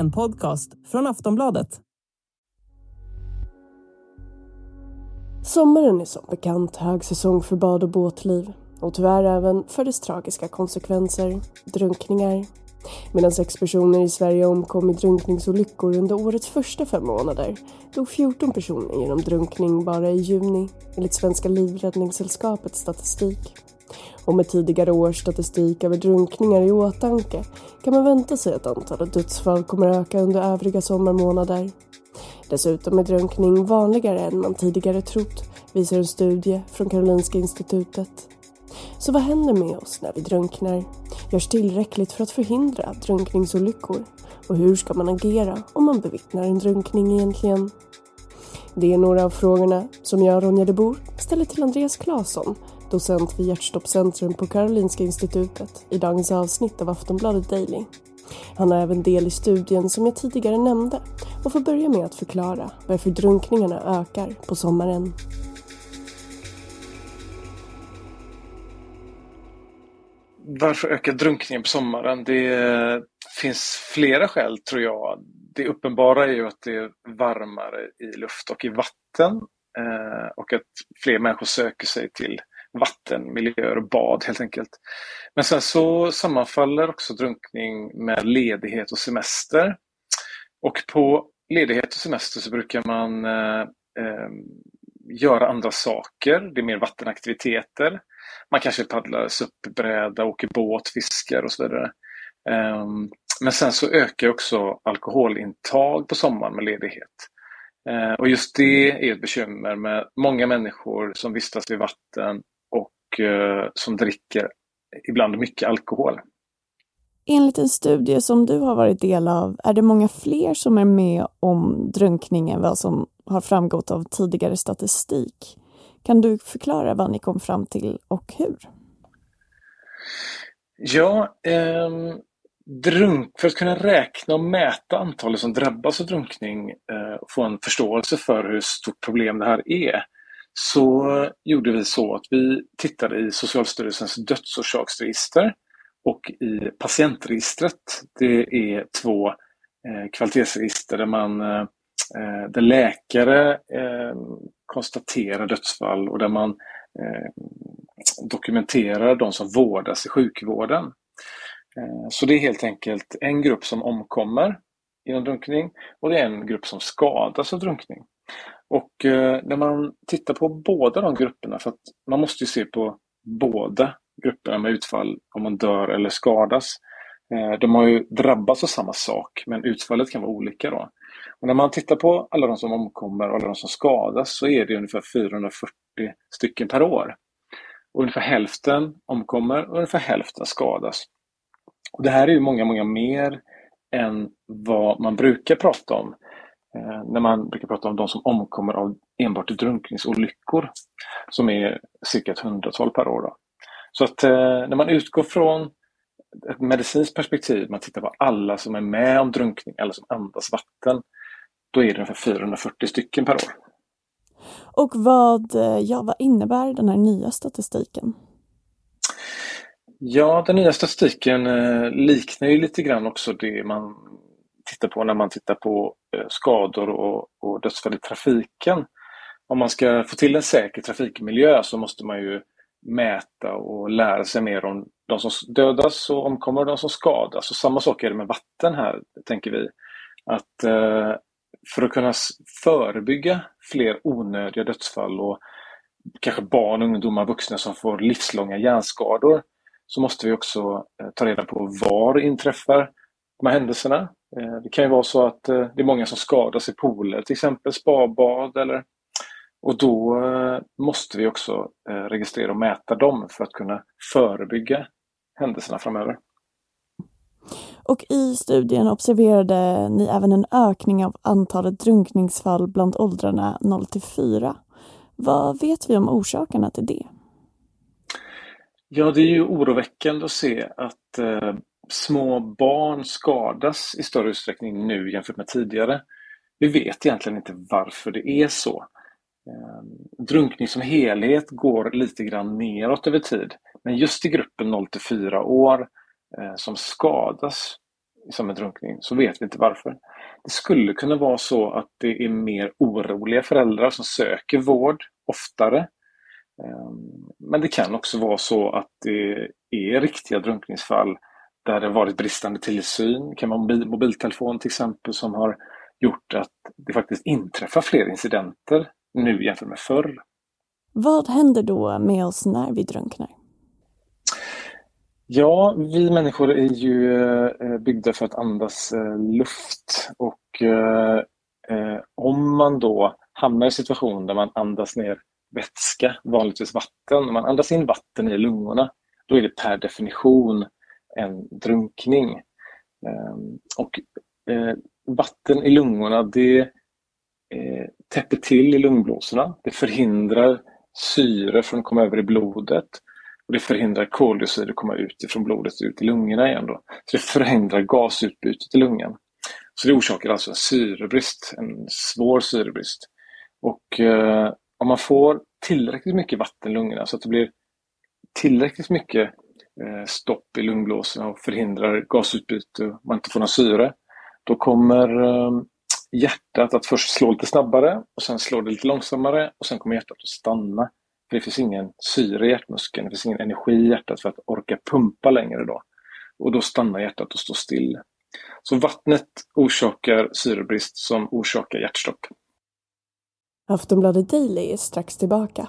en podcast från Aftonbladet. Sommaren är som bekant högsäsong för bad och båtliv och tyvärr även för dess tragiska konsekvenser, drunkningar. Medan sex personer i Sverige omkom i drunkningsolyckor under årets första fem månader dog 14 personer genom drunkning bara i juni enligt Svenska Livräddningssällskapets statistik. Och med tidigare års statistik över drunkningar i åtanke kan man vänta sig att antalet dödsfall kommer öka under övriga sommarmånader. Dessutom är drunkning vanligare än man tidigare trott, visar en studie från Karolinska institutet. Så vad händer med oss när vi drunknar? Görs tillräckligt för att förhindra drunkningsolyckor? Och hur ska man agera om man bevittnar en drunkning egentligen? Det är några av frågorna som jag, Ronja de Bor, ställer till Andreas Claesson, docent vid Hjärtstoppcentrum på Karolinska institutet i dagens avsnitt av Aftonbladet Daily. Han har även del i studien som jag tidigare nämnde och får börja med att förklara varför drunkningarna ökar på sommaren. Varför ökar drunkningen på sommaren? Det finns flera skäl tror jag. Det uppenbara är ju att det är varmare i luft och i vatten eh, och att fler människor söker sig till vattenmiljöer och bad helt enkelt. Men sen så sammanfaller också drunkning med ledighet och semester. Och på ledighet och semester så brukar man eh, eh, göra andra saker. Det är mer vattenaktiviteter. Man kanske paddlar SUP-bräda, åker båt, fiskar och så vidare. Eh, men sen så ökar också alkoholintag på sommaren med ledighet. Eh, och just det är ett bekymmer med många människor som vistas vid vatten och eh, som dricker ibland mycket alkohol. Enligt en studie som du har varit del av är det många fler som är med om drunkning än vad som har framgått av tidigare statistik. Kan du förklara vad ni kom fram till och hur? Ja, eh, drunk, för att kunna räkna och mäta antalet som drabbas av drunkning eh, och få en förståelse för hur stort problem det här är så gjorde vi så att vi tittade i Socialstyrelsens dödsorsaksregister och i patientregistret. Det är två eh, kvalitetsregister där, man, eh, eh där läkare eh, konstaterar dödsfall och där man eh, dokumenterar de som vårdas i sjukvården. Eh, så det är helt enkelt en grupp som omkommer genom drunkning och det är en grupp som skadas av drunkning. Och eh, när man tittar på båda de grupperna, för att man måste ju se på båda grupperna med utfall om man dör eller skadas. Eh, de har ju drabbats av samma sak, men utfallet kan vara olika. Då. Och när man tittar på alla de som omkommer och alla de som skadas så är det ungefär 440 stycken per år. Och ungefär hälften omkommer och ungefär hälften skadas. Och det här är ju många, många mer än vad man brukar prata om när man brukar prata om de som omkommer av enbart drunkningsolyckor som är cirka ett hundratal per år. Då. Så att eh, när man utgår från ett medicinskt perspektiv, man tittar på alla som är med om drunkning, alla som andas vatten, då är det ungefär 440 stycken per år. Och vad, eh, ja, vad innebär den här nya statistiken? Ja, den nya statistiken eh, liknar ju lite grann också det man titta på när man tittar på eh, skador och, och dödsfall i trafiken. Om man ska få till en säker trafikmiljö så måste man ju mäta och lära sig mer om de som dödas och omkommer och de som skadas. Och samma sak är det med vatten här, tänker vi. Att eh, för att kunna förebygga fler onödiga dödsfall och kanske barn, ungdomar, vuxna som får livslånga hjärnskador så måste vi också eh, ta reda på var inträffar de här händelserna. Eh, det kan ju vara så att eh, det är många som skadas i pooler, till exempel spabad eller och då måste vi också registrera och mäta dem för att kunna förebygga händelserna framöver. Och i studien observerade ni även en ökning av antalet drunkningsfall bland åldrarna 0 till 4. Vad vet vi om orsakerna till det? Ja, det är ju oroväckande att se att eh, små barn skadas i större utsträckning nu jämfört med tidigare. Vi vet egentligen inte varför det är så. Ehm, drunkning som helhet går lite grann neråt över tid. Men just i gruppen 0 till 4 år eh, som skadas som en drunkning så vet vi inte varför. Det skulle kunna vara så att det är mer oroliga föräldrar som söker vård oftare. Ehm, men det kan också vara så att det är riktiga drunkningsfall där det varit bristande tillsyn. Det kan vara mobiltelefon till exempel som har gjort att det faktiskt inträffar fler incidenter nu jämfört med förr. Vad händer då med oss när vi drunknar? Ja, vi människor är ju eh, byggda för att andas eh, luft och eh, om man då hamnar i situation där man andas ner vätska, vanligtvis vatten, om man andas in vatten i lungorna, då är det per definition en drunkning. Ehm, och eh, vatten i lungorna det eh, täpper till i lungblåsorna, det förhindrar syre från att komma över i blodet och det förhindrar koldioxid att komma ut ifrån blodet ut i lungorna igen. Då. Så det förhindrar gasutbytet i lungan. Så det orsakar alltså en syrebrist, en svår syrebrist. Och eh, om man får tillräckligt mycket vatten i lungorna så att det blir tillräckligt mycket Eh, stopp i lungblåsorna och förhindrar gasutbyte och man inte får någon syre, då kommer eh, hjärtat att först slå lite snabbare och sen slår det lite långsammare och sen kommer hjärtat att stanna. För det finns ingen syre i hjärtmuskeln, det finns ingen energi i hjärtat för att orka pumpa längre då. Och då stannar hjärtat och står still. Så vattnet orsakar syrebrist som orsakar hjärtstopp. Aftonbladet Daily är strax tillbaka.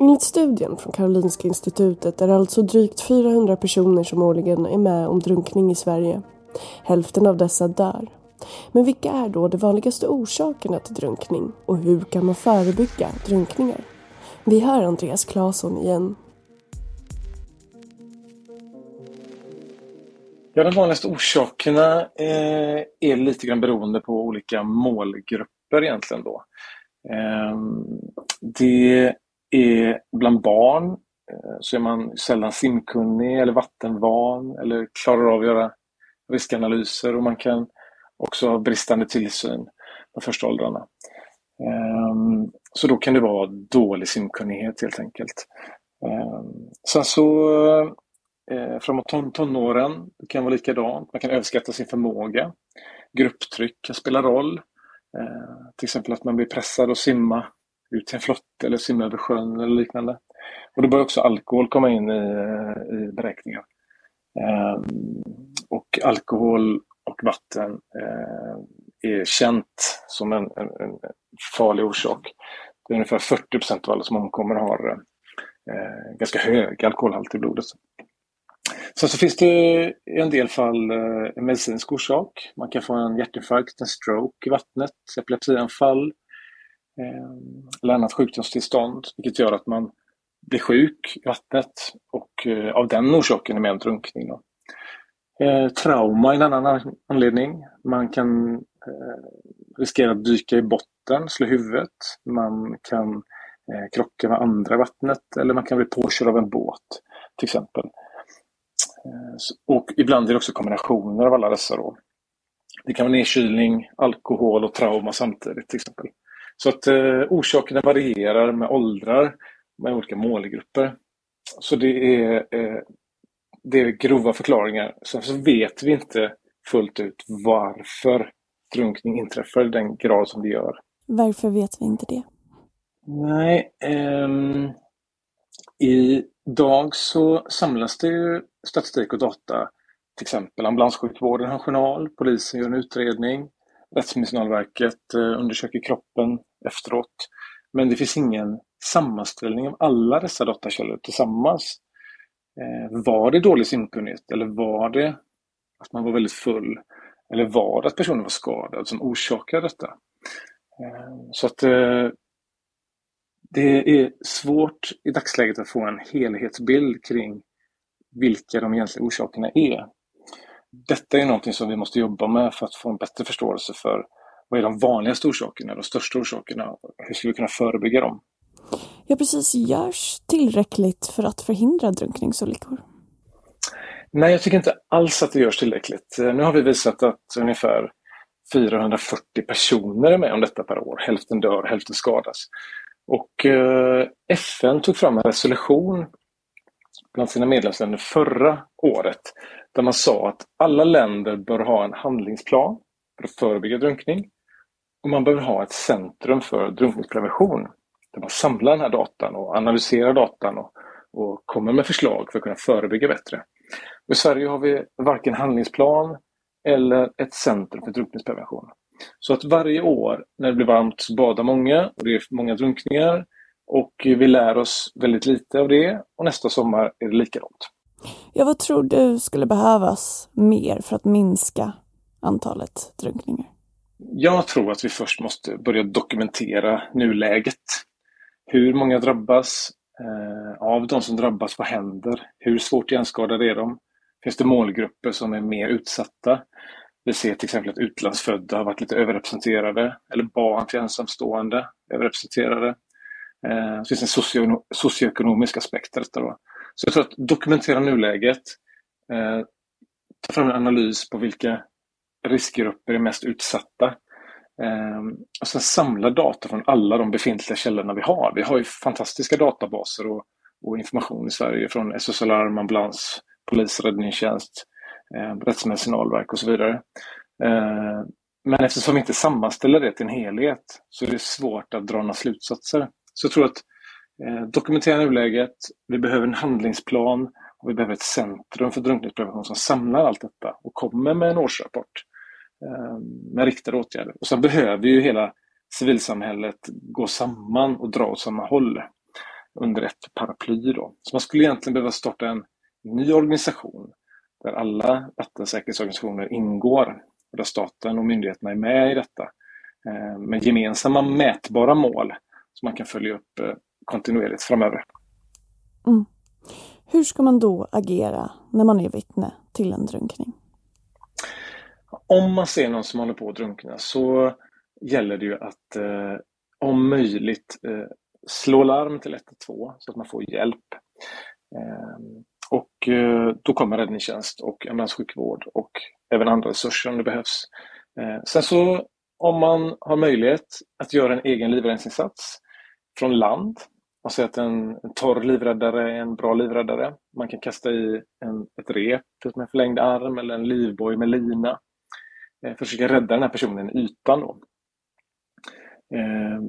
Enligt studien från Karolinska institutet är det alltså drygt 400 personer som årligen är med om drunkning i Sverige. Hälften av dessa dör. Men vilka är då de vanligaste orsakerna till drunkning och hur kan man förebygga drunkningar? Vi hör Andreas Claesson igen. Ja, de vanligaste orsakerna eh, är lite grann beroende på olika målgrupper egentligen då. Eh, det är bland barn eh, så är man sällan simkunnig eller vattenvan eller klarar av att göra riskanalyser och man kan också ha bristande tillsyn de första åldrarna. Ehm, så då kan det vara dålig simkunnighet helt enkelt. Ehm, sen så eh, framåt ton tonåren, det kan vara likadant. Man kan överskatta sin förmåga. Grupptryck kan spela roll. Ehm, till exempel att man blir pressad att simma ut till en flott eller simma över sjön eller liknande. Och då börjar också alkohol komma in i, eh, i beräkningen. Eh, och alkohol och vatten eh, är känt som en, en, en, farlig orsak. Det är ungefär 40 procent av alla som omkommer har eh, ganska hög alkoholhalt i blodet. Sen så finns det i en del fall eh, en medicinsk orsak. Man kan få en hjärtinfarkt, en stroke i vattnet, epilepsianfall, Eh, eller annat sjukdomstillstånd, vilket gör att man blir sjuk i vattnet och eh, av den orsaken är med om drunkning. Då. Eh, trauma är en annan anledning. Man kan eh, riskera att dyka i botten, slå huvudet. Man kan eh, krocka med andra i vattnet eller man kan bli påkörd av en båt till exempel. Eh, och ibland är det också kombinationer av alla dessa. Då. Det kan vara nedkylning, alkohol och trauma samtidigt till exempel. Så att eh, orsakerna varierar med åldrar, med olika målgrupper. Så det är, eh, det är grova förklaringar. Sen så vet vi inte fullt ut varför drunkning inträffar i den grad som det gör. Varför vet vi inte det? Nej, eh, idag så samlas det ju statistik och data. Till exempel ambulanssjukvården har en journal, polisen gör en utredning, Rättsmedicinalverket eh, undersöker kroppen efteråt. Men det finns ingen sammanställning av alla dessa datakällor tillsammans. Eh, var det dålig simkunnighet eller var det att man var väldigt full? Eller var det att personen var skadad som orsakade detta? Eh, så att det är svårt i dagsläget att få en helhetsbild kring vilka de egentliga orsakerna är. Detta är någonting som vi måste jobba med för att få en bättre förståelse för vad är de vanligaste orsakerna, de största orsakerna? Hur ska vi kunna förebygga dem? Ja, precis. Görs tillräckligt för att förhindra drunkningsolyckor? Nej, jag tycker inte alls att det görs tillräckligt. Nu har vi visat att ungefär 440 personer är med om detta per år. Hälften dör, hälften skadas. Och eh, FN tog fram en resolution bland sina medlemsländer förra året där man sa att alla länder bör ha en handlingsplan för att förebygga drunkning och man behöver ha ett centrum för drunkningsprevention där man samlar den här datan och analyserar datan och, och kommer med förslag för att kunna förebygga bättre. Och I Sverige har vi varken handlingsplan eller ett centrum för drunkningsprevention. Så att varje år när det blir varmt så badar många och det är många drunkningar och vi lär oss väldigt lite av det och nästa sommar är det likadant. Ja, vad tror du skulle behövas mer för att minska antalet drunkningar? Jag tror att vi först måste börja dokumentera nuläget. Hur många drabbas? Eh, av de som drabbas, vad händer? Hur svårt hjärnskadade är de? Finns det målgrupper som är mer utsatta? Vi ser till exempel att utlandsfödda har varit lite överrepresenterade, eller barn till ensamstående överrepresenterade. Eh, det finns en socio socioekonomisk aspekt av detta. Då. Så jag tror att dokumentera nuläget, eh, ta fram en analys på vilka riskgrupper är mest utsatta. Eh, och sen samla data från alla de befintliga källorna vi har. Vi har ju fantastiska databaser och, och information i Sverige från SOS Alarm, ambulans, polis, räddningstjänst, eh, rättsmedicinalverk och så vidare. Eh, men eftersom vi inte sammanställer det till en helhet så är det svårt att dra några slutsatser. Så jag tror att eh, dokumentera nuläget, vi behöver en handlingsplan och vi behöver ett centrum för drunkningsprevention som samlar allt detta och kommer med en årsrapport eh, med riktade åtgärder. Och sen behöver ju hela civilsamhället gå samman och dra åt samma håll under ett paraply. Då. Så man skulle egentligen behöva starta en ny organisation där alla vattensäkerhetsorganisationer ingår och där staten och myndigheterna är med i detta ehm, med gemensamma mätbara mål som man kan följa upp eh, kontinuerligt framöver. Mm. Hur ska man då agera när man är vittne till en drunkning? Om man ser någon som håller på att drunkna så gäller det ju att eh, om möjligt eh, slå larm till 112 så att man får hjälp. Eh, och eh, då kommer räddningstjänst och ambulanssjukvård och även andra resurser om det behövs. Eh, sen så om man har möjlighet att göra en egen livräddningsinsats från land. Man säger att en, en torr livräddare är en bra livräddare. Man kan kasta i en, ett rep typ med förlängd arm eller en livboj med lina. Eh, försöka rädda den här personen i ytan. Då. Eh,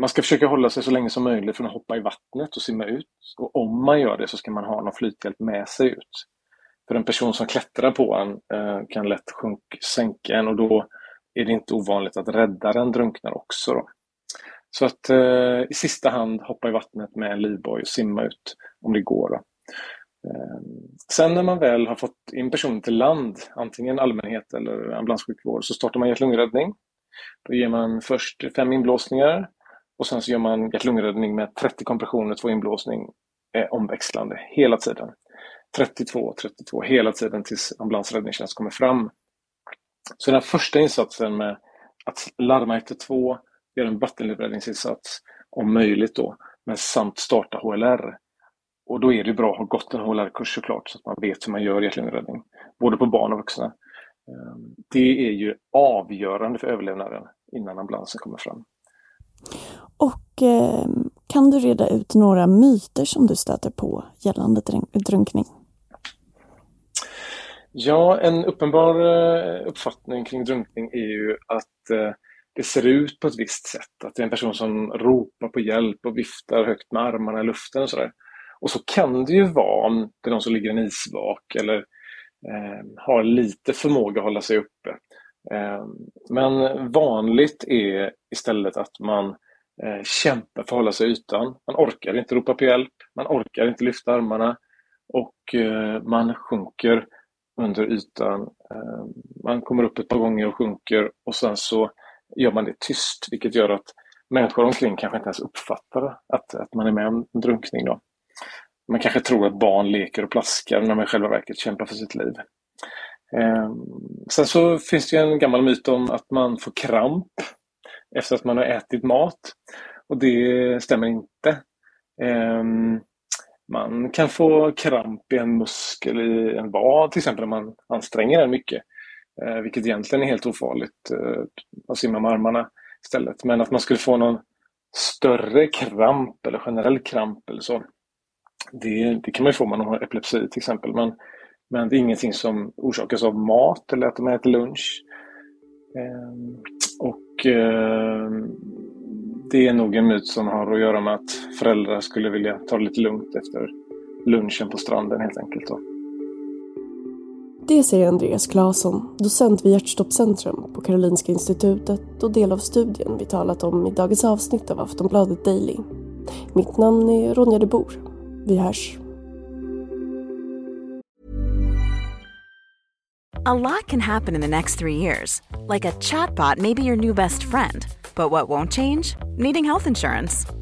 man ska försöka hålla sig så länge som möjligt från att hoppa i vattnet och simma ut. Och om man gör det så ska man ha någon flythjälp med sig ut. För en person som klättrar på en eh, kan lätt sjunk, sänka en och då är det inte ovanligt att räddaren drunknar också. Då. Så att eh, i sista hand hoppa i vattnet med en livboj och simma ut om det går. Då. Eh, sen när man väl har fått in personen till land, antingen allmänhet eller ambulanssjukvård, så startar man hjärt-lungräddning. Då ger man först fem inblåsningar och sen så gör man hjärt-lungräddning med 30 kompressioner, två inblåsning eh, omväxlande hela tiden. 32, 32 hela tiden tills ambulansräddningstjänst kommer fram. Så den första insatsen med att larma 112 göra en vattenlivräddningsinsats om möjligt då, men samt starta HLR. Och då är det bra att ha gått en HLR-kurs såklart så att man vet hur man gör hjärt-lungräddning, både på barn och vuxna. Ehm, det är ju avgörande för överlevnaden innan ambulansen kommer fram. Och eh, kan du reda ut några myter som du stöter på gällande drunkning? Ja, en uppenbar eh, uppfattning kring drunkning är ju att eh, det ser ut på ett visst sätt. Att det är en person som ropar på hjälp och viftar högt med armarna i luften och sådär. Och så kan det ju vara om det är någon som ligger i en isvak eller eh, har lite förmåga att hålla sig uppe. Eh, men vanligt är istället att man eh, kämpar för att hålla sig i ytan. Man orkar inte ropa på hjälp, man orkar inte lyfta armarna och eh, man sjunker under ytan. Eh, man kommer upp ett par gånger och sjunker och sen så gör man det tyst, vilket gör att människor omkring kanske inte ens uppfattar att, att man är med om en drunkning. Då. Man kanske tror att barn leker och plaskar när man i själva verket kämpar för sitt liv. Eh, sen så finns det en gammal myt om att man får kramp efter att man har ätit mat. Och det stämmer inte. Eh, man kan få kramp i en muskel i en vad till exempel om man anstränger den mycket. Eh, vilket egentligen är helt ofarligt eh, att simma med armarna istället. Men att man skulle få någon större kramp eller generell kramp eller så. Det, det kan man ju få om man har epilepsi till exempel. Men, men det är ingenting som orsakas av mat eller att de äter lunch. Ehm, och ehm, det är nog en myt som har att göra med att föräldrar skulle vilja ta det lite lugnt efter lunchen på stranden helt enkelt. Då. Det säger Andreas Claesson, docent vid Hjärtstoppcentrum på Karolinska institutet och del av studien vi talat om i dagens avsnitt av Aftonbladet Daily. Mitt namn är Ronja de Bor. Vi hörs. A lot can happen in the next three years. Like a chatbot may be your new best friend. But what won't change? Needing health insurance.